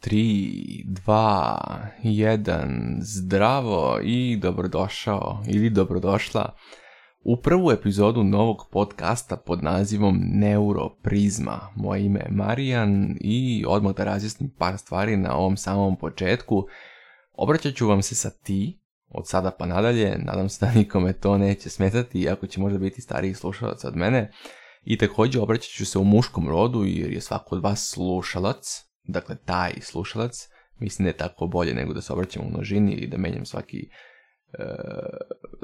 Tri, dva, 1, zdravo i dobrodošao ili dobrodošla u prvu epizodu novog podcasta pod nazivom Neuroprizma. Moje ime je Marijan i odmah da razjasnim par stvari na ovom samom početku. Obraćat ću vam se sa ti, od sada pa nadalje, nadam se da nikome to neće smetati, iako će možda biti stariji slušalac od mene. I također obraćat ću se u muškom rodu jer je svako od vas slušalac, Dakle, taj slušalac, mislim ne tako bolje nego da se obraćam u množini i da menjam svaki e,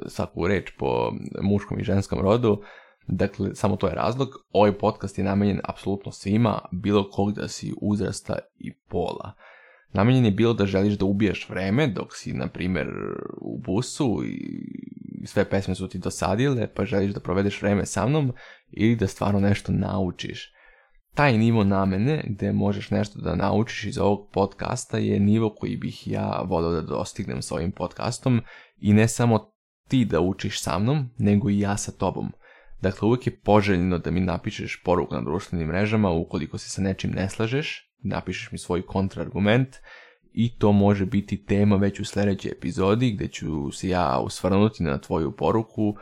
svaku reč po muškom i ženskom rodu. Dakle, samo to je razlog. Ovaj podcast je namenjen apsolutno svima, bilo kog da si uzrasta i pola. Namenjen je bilo da želiš da ubiješ vreme dok si, na primjer, u busu i sve pesme su ti dosadile, pa želiš da provedeš vreme sa mnom ili da stvarno nešto naučiš taj nivo namene gdje možeš nešto da naučiš iz ovog podcasta je nivo koji bih ja volio da dostignem s ovim podcastom i ne samo ti da učiš sa mnom, nego i ja sa tobom. Dakle, uvijek je poželjno da mi napišeš poruku na društvenim mrežama ukoliko se sa nečim ne slažeš, napišeš mi svoj kontrargument i to može biti tema već u sljedećoj epizodi gdje ću se ja usvrnuti na tvoju poruku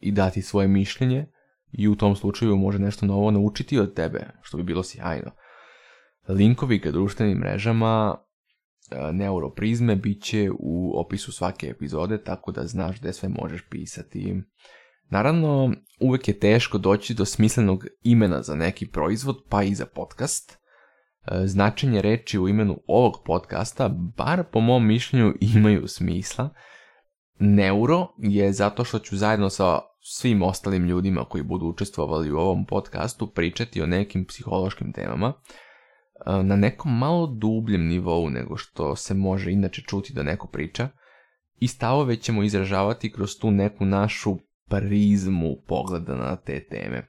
i dati svoje mišljenje i u tom slučaju može nešto novo naučiti od tebe, što bi bilo sjajno. Linkovi ka društvenim mrežama e, neuroprizme bit će u opisu svake epizode, tako da znaš gdje sve možeš pisati. Naravno, uvek je teško doći do smislenog imena za neki proizvod, pa i za podcast. E, značenje reči u imenu ovog podcasta, bar po mom mišljenju, imaju smisla. Neuro je zato što ću zajedno sa svim ostalim ljudima koji budu učestvovali u ovom podcastu pričati o nekim psihološkim temama e, na nekom malo dubljem nivou nego što se može inače čuti da neko priča i stavove ćemo izražavati kroz tu neku našu prizmu pogleda na te teme.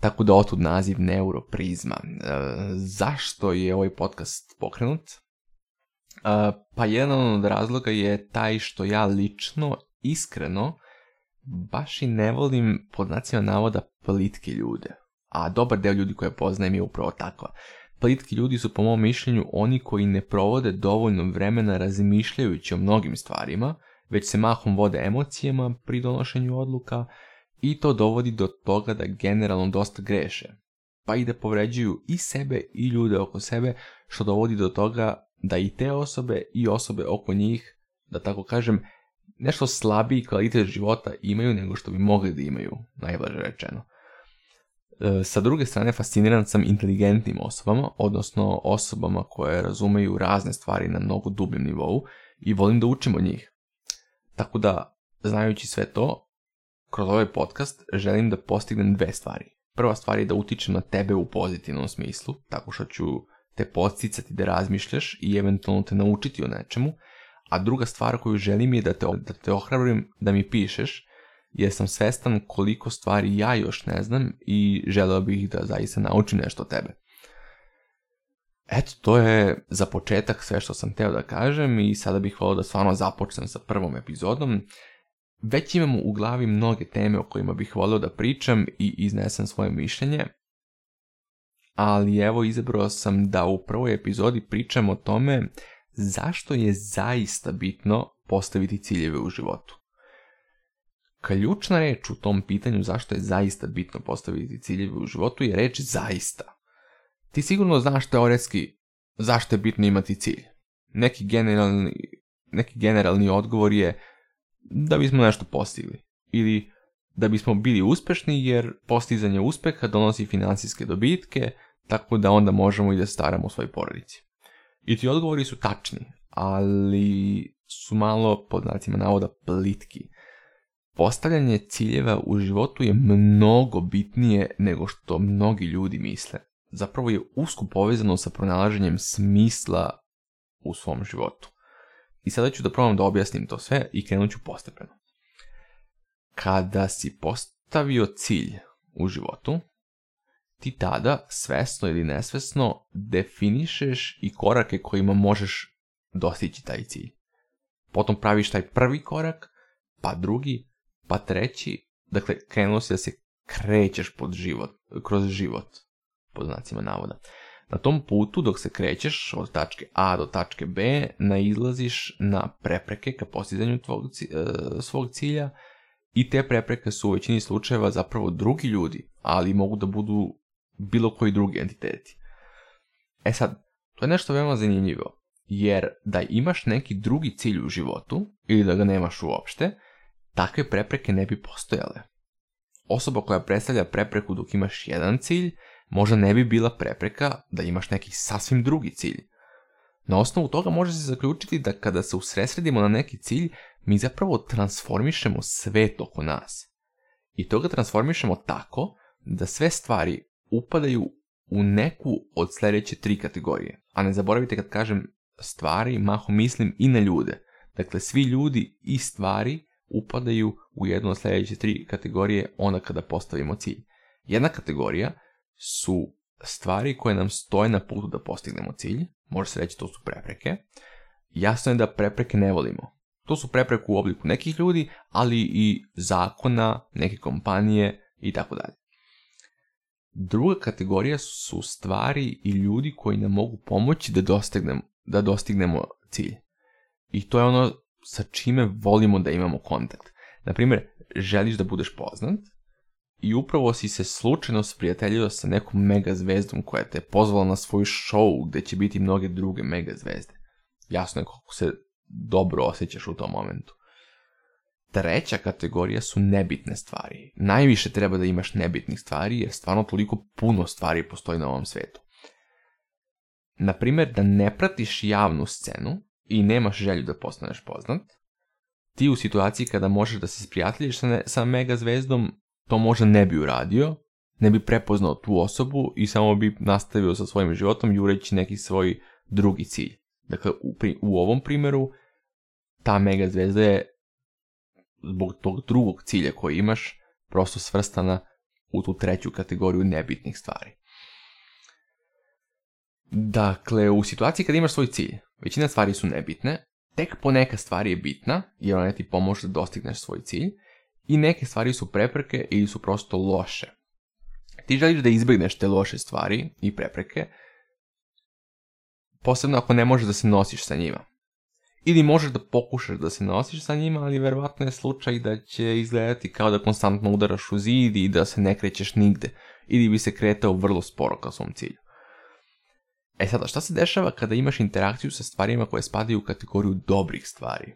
Tako da otud naziv neuroprizma. E, zašto je ovaj podcast pokrenut? E, pa jedan od razloga je taj što ja lično, iskreno, baš i ne volim pod navoda plitke ljude. A dobar deo ljudi koje poznajem je upravo takva. Plitki ljudi su po mom mišljenju oni koji ne provode dovoljno vremena razmišljajući o mnogim stvarima, već se mahom vode emocijama pri donošenju odluka i to dovodi do toga da generalno dosta greše. Pa i da povređuju i sebe i ljude oko sebe, što dovodi do toga da i te osobe i osobe oko njih, da tako kažem, nešto slabiji kvalitet života imaju nego što bi mogli da imaju, najblaže rečeno. E, sa druge strane, fasciniran sam inteligentnim osobama, odnosno osobama koje razumeju razne stvari na mnogo dubljem nivou i volim da učim od njih. Tako da, znajući sve to, kroz ovaj podcast želim da postignem dve stvari. Prva stvar je da utičem na tebe u pozitivnom smislu, tako što ću te podsticati da razmišljaš i eventualno te naučiti o nečemu, a druga stvar koju želim je da te, da te ohrabrim da mi pišeš, jer sam svestan koliko stvari ja još ne znam i želeo bih da zaista naučim nešto o tebe. Eto, to je za početak sve što sam teo da kažem i sada bih volio da stvarno započnem sa prvom epizodom. Već imam u glavi mnoge teme o kojima bih volio da pričam i iznesem svoje mišljenje, ali evo izabrao sam da u prvoj epizodi pričam o tome zašto je zaista bitno postaviti ciljeve u životu. Ključna reč u tom pitanju zašto je zaista bitno postaviti ciljeve u životu je reč zaista. Ti sigurno znaš teoretski zašto je bitno imati cilj. Neki generalni, neki generalni odgovor je da bismo nešto postigli ili da bismo bili uspešni jer postizanje uspeha donosi financijske dobitke, tako da onda možemo i da staramo svoje svojoj porodici. I ti odgovori su tačni, ali su malo pod znacima navoda plitki. Postavljanje ciljeva u životu je mnogo bitnije nego što mnogi ljudi misle. Zapravo je usko povezano sa pronalaženjem smisla u svom životu. I sada ću da probam da objasnim to sve i krenut ću postepeno. Kada si postavio cilj u životu, ti tada svesno ili nesvesno definišeš i korake kojima možeš dostići taj cilj. Potom praviš taj prvi korak, pa drugi, pa treći, dakle krenuo si da se krećeš pod život, kroz život, po znacima navoda. Na tom putu dok se krećeš od tačke A do tačke B, naizlaziš na prepreke ka postizanju tvog, e, svog cilja i te prepreke su u većini slučajeva zapravo drugi ljudi, ali mogu da budu bilo koji drugi entiteti. E sad, to je nešto veoma zanimljivo, jer da imaš neki drugi cilj u životu ili da ga nemaš uopšte, takve prepreke ne bi postojale. Osoba koja predstavlja prepreku dok imaš jedan cilj, možda ne bi bila prepreka da imaš neki sasvim drugi cilj. Na osnovu toga može se zaključiti da kada se usresredimo na neki cilj, mi zapravo transformišemo sve oko nas. I to ga transformišemo tako da sve stvari upadaju u neku od sljedeće tri kategorije. A ne zaboravite kad kažem stvari, maho mislim i na ljude. Dakle, svi ljudi i stvari upadaju u jednu od sljedeće tri kategorije onda kada postavimo cilj. Jedna kategorija su stvari koje nam stoje na putu da postignemo cilj. Može se reći to su prepreke. Jasno je da prepreke ne volimo. To su prepreke u obliku nekih ljudi, ali i zakona, neke kompanije i tako dalje. Druga kategorija su stvari i ljudi koji nam mogu pomoći da dostignemo, da dostignemo cilj. I to je ono sa čime volimo da imamo kontakt. Naprimjer, želiš da budeš poznat i upravo si se slučajno sprijateljio sa nekom mega zvezdom koja te je pozvala na svoj show gdje će biti mnoge druge mega zvezde. Jasno je kako se dobro osjećaš u tom momentu. Treća kategorija su nebitne stvari. Najviše treba da imaš nebitnih stvari jer stvarno toliko puno stvari postoji na ovom svetu. Naprimjer, da ne pratiš javnu scenu i nemaš želju da postaneš poznat, ti u situaciji kada možeš da se sprijateljiš sa, sa mega zvezdom, to možda ne bi uradio, ne bi prepoznao tu osobu i samo bi nastavio sa svojim životom jureći neki svoj drugi cilj. Dakle, u, u ovom primjeru, ta mega zvezda je zbog tog drugog cilja koji imaš, prosto svrstana u tu treću kategoriju nebitnih stvari. Dakle, u situaciji kad imaš svoj cilj, većina stvari su nebitne, tek poneka stvari je bitna, jer ona ti pomože da dostigneš svoj cilj, i neke stvari su prepreke ili su prosto loše. Ti želiš da izbjegneš te loše stvari i prepreke, posebno ako ne možeš da se nosiš sa njima ili možeš da pokušaš da se nosiš sa njima, ali verovatno je slučaj da će izgledati kao da konstantno udaraš u zid i da se ne krećeš nigde, ili bi se kretao vrlo sporo ka svom cilju. E sada, šta se dešava kada imaš interakciju sa stvarima koje spadaju u kategoriju dobrih stvari?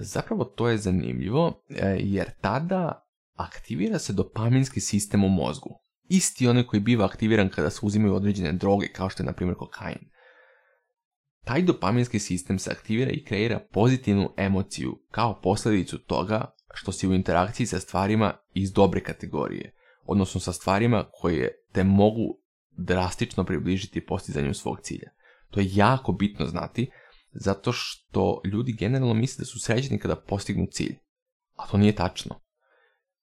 Zapravo to je zanimljivo, e, jer tada aktivira se dopaminski sistem u mozgu. Isti onaj koji biva aktiviran kada se uzimaju određene droge, kao što je, na primjer, kokain. Taj dopaminski sistem se aktivira i kreira pozitivnu emociju kao posljedicu toga što si u interakciji sa stvarima iz dobre kategorije, odnosno sa stvarima koje te mogu drastično približiti postizanju svog cilja. To je jako bitno znati zato što ljudi generalno misle da su sređeni kada postignu cilj, a to nije tačno.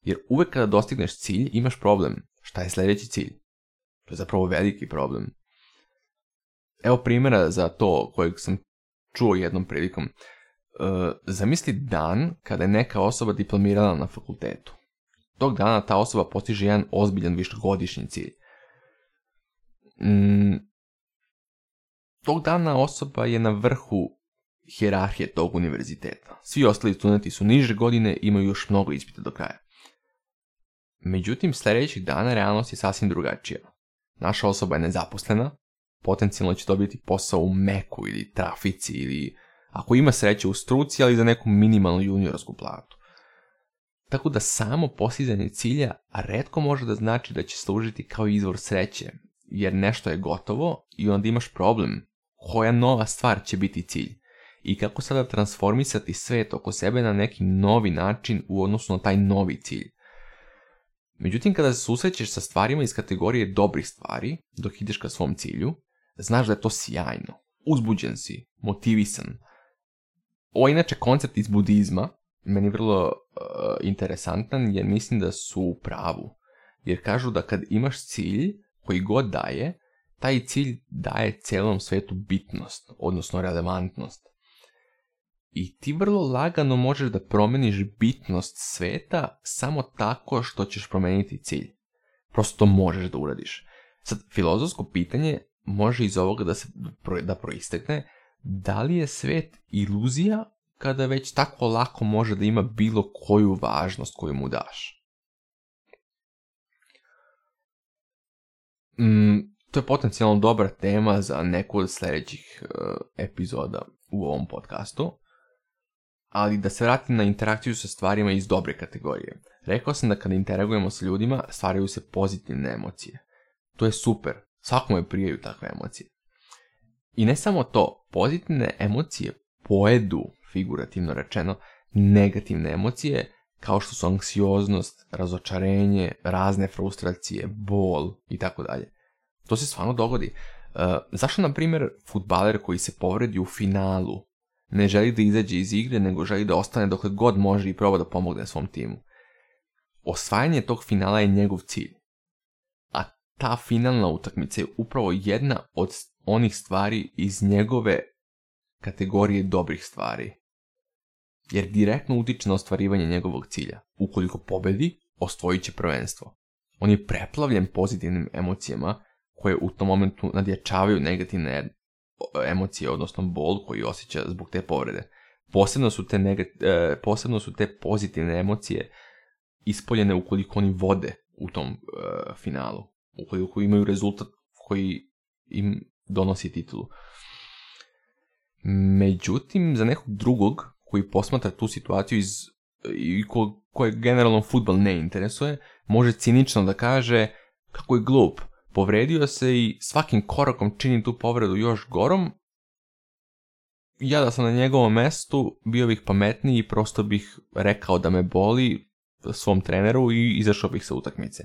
Jer uvek kada dostigneš cilj imaš problem. Šta je sljedeći cilj? To je zapravo veliki problem. Evo primjera za to kojeg sam čuo jednom prilikom. E, zamisli dan kada je neka osoba diplomirala na fakultetu. Tog dana ta osoba postiže jedan ozbiljan višegodišnji cilj. Mm, tog dana osoba je na vrhu hjerarhije tog univerziteta. Svi ostali studenti su niže godine i imaju još mnogo ispita do kraja. Međutim, sljedećeg dana realnost je sasvim drugačija. Naša osoba je nezaposlena, potencijalno će dobiti posao u meku ili trafici ili ako ima sreće u struci, ali za neku minimalnu juniorsku platu. Tako da samo postizanje cilja redko može da znači da će služiti kao izvor sreće, jer nešto je gotovo i onda imaš problem. Koja nova stvar će biti cilj? I kako sada transformisati svet oko sebe na neki novi način u odnosu na taj novi cilj? Međutim, kada se susrećeš sa stvarima iz kategorije dobrih stvari, dok ideš ka svom cilju, znaš da je to sjajno. Uzbuđen si, motivisan. Ovo je inače koncept iz budizma, meni je vrlo eh, interesantan jer mislim da su u pravu. Jer kažu da kad imaš cilj koji god daje, taj cilj daje cijelom svetu bitnost, odnosno relevantnost. I ti vrlo lagano možeš da promeniš bitnost sveta samo tako što ćeš promeniti cilj. Prosto možeš da uradiš. Sad, filozofsko pitanje može iz ovoga da, se, da proistekne, da li je svet iluzija kada već tako lako može da ima bilo koju važnost koju mu daš? Mm, to je potencijalno dobra tema za neku od sljedećih e, epizoda u ovom podcastu, ali da se vratim na interakciju sa stvarima iz dobre kategorije. Rekao sam da kada interagujemo sa ljudima, stvaraju se pozitivne emocije. To je super, Svakome je prijeju takve emocije. I ne samo to, pozitivne emocije pojedu, figurativno rečeno, negativne emocije kao što su anksioznost, razočarenje, razne frustracije, bol i tako dalje. To se stvarno dogodi. E, zašto, na primjer, futbaler koji se povredi u finalu ne želi da izađe iz igre, nego želi da ostane dok god može i proba da pomogne svom timu? Osvajanje tog finala je njegov cilj ta finalna utakmica je upravo jedna od onih stvari iz njegove kategorije dobrih stvari. Jer direktno utiče na ostvarivanje njegovog cilja. Ukoliko pobedi, osvojit će prvenstvo. On je preplavljen pozitivnim emocijama koje u tom momentu nadjačavaju negativne emocije, odnosno bol koji osjeća zbog te povrede. Posebno su te, e, posebno su te pozitivne emocije ispoljene ukoliko oni vode u tom e, finalu u koji imaju rezultat koji im donosi titulu. Međutim, za nekog drugog koji posmatra tu situaciju iz, i ko, koje generalno futbal ne interesuje, može cinično da kaže kako je glup, povredio se i svakim korakom čini tu povredu još gorom, ja da sam na njegovom mestu bio bih pametniji i prosto bih rekao da me boli svom treneru i izašao bih sa utakmice.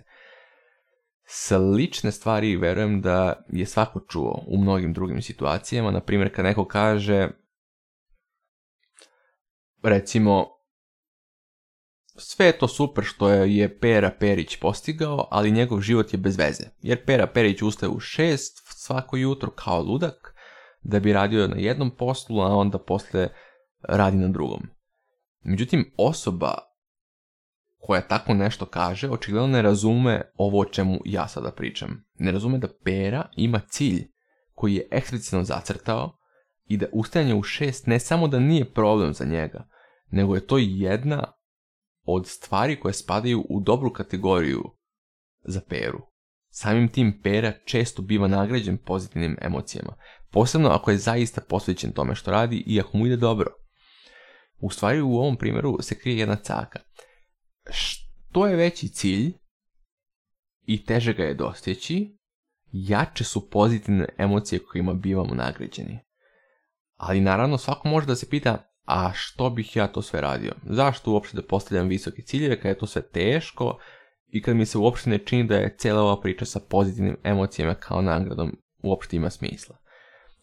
Slične stvari verujem da je svako čuo u mnogim drugim situacijama. Na primjer, kad neko kaže, recimo, sve je to super što je Pera Perić postigao, ali njegov život je bez veze. Jer Pera Perić ustaje u šest svako jutro kao ludak da bi radio na jednom poslu, a onda posle radi na drugom. Međutim, osoba koja tako nešto kaže, očigledno ne razume ovo o čemu ja sada pričam. Ne razume da Pera ima cilj koji je eksplicitno zacrtao i da ustajanje u šest ne samo da nije problem za njega, nego je to jedna od stvari koje spadaju u dobru kategoriju za Peru. Samim tim Pera često biva nagrađen pozitivnim emocijama, posebno ako je zaista posvećen tome što radi i ako mu ide dobro. U stvari u ovom primjeru se krije jedna caka. Što je veći cilj i teže ga je dostići, jače su pozitivne emocije kojima bivamo nagrađeni. Ali naravno svako može da se pita, a što bih ja to sve radio? Zašto uopšte da postavljam visoke ciljeve kad je to sve teško i kad mi se uopšte ne čini da je cijela ova priča sa pozitivnim emocijama kao nagradom uopšte ima smisla?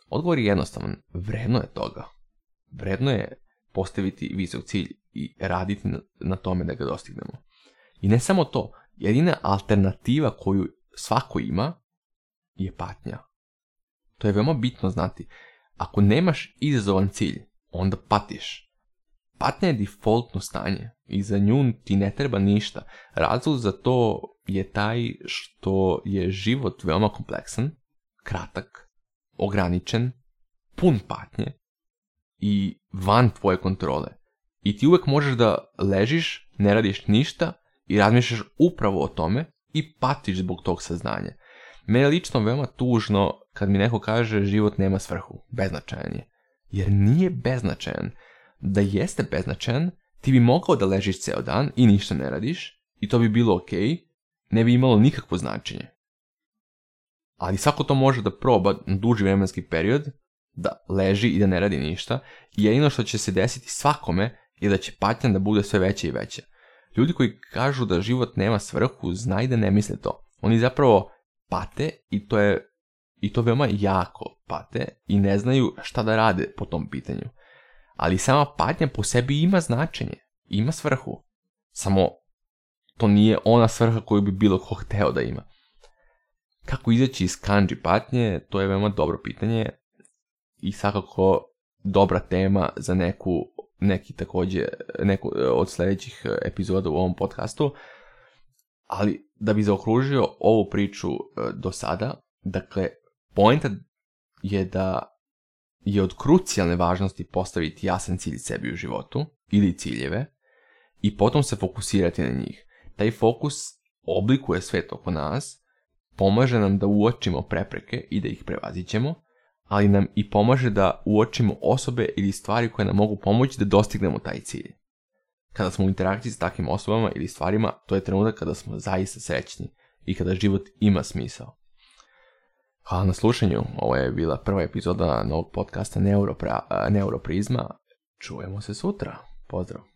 Odgovor je jednostavan, vredno je toga. Vredno je postaviti visok cilj i raditi na tome da ga dostignemo. I ne samo to, jedina alternativa koju svako ima je patnja. To je veoma bitno znati. Ako nemaš izazovan cilj, onda patiš. Patnja je defaultno stanje i za nju ti ne treba ništa. Razlog za to je taj što je život veoma kompleksan, kratak, ograničen, pun patnje i van tvoje kontrole. I ti uvijek možeš da ležiš, ne radiš ništa i razmišljaš upravo o tome i patiš zbog tog saznanja. Mene je lično veoma tužno kad mi neko kaže život nema svrhu, beznačajan je. Jer nije beznačajan. Da jeste beznačajan, ti bi mogao da ležiš ceo dan i ništa ne radiš i to bi bilo ok, ne bi imalo nikakvo značenje. Ali svako to može da proba na duži vremenski period, da leži i da ne radi ništa, i jedino što će se desiti svakome i da će patnja da bude sve veća i veća. Ljudi koji kažu da život nema svrhu, znaj da ne misle to. Oni zapravo pate i to je i to veoma jako pate i ne znaju šta da rade po tom pitanju. Ali sama patnja po sebi ima značenje, ima svrhu. Samo to nije ona svrha koju bi bilo ko hteo da ima. Kako izaći iz kanđi patnje, to je veoma dobro pitanje i svakako dobra tema za neku neki također, neko e, od sljedećih e, epizoda u ovom podcastu, ali da bi zaokružio ovu priču e, do sada, dakle, poenta je da je od krucijalne važnosti postaviti jasan cilj sebi u životu ili ciljeve i potom se fokusirati na njih. Taj fokus oblikuje svet oko nas, pomaže nam da uočimo prepreke i da ih ćemo, ali nam i pomaže da uočimo osobe ili stvari koje nam mogu pomoći da dostignemo taj cilj. Kada smo u interakciji s takvim osobama ili stvarima, to je trenutak kada smo zaista srećni i kada život ima smisao. Hvala na slušanju, ovo je bila prva epizoda novog podcasta Neuropra, Neuroprizma. Čujemo se sutra. Pozdrav!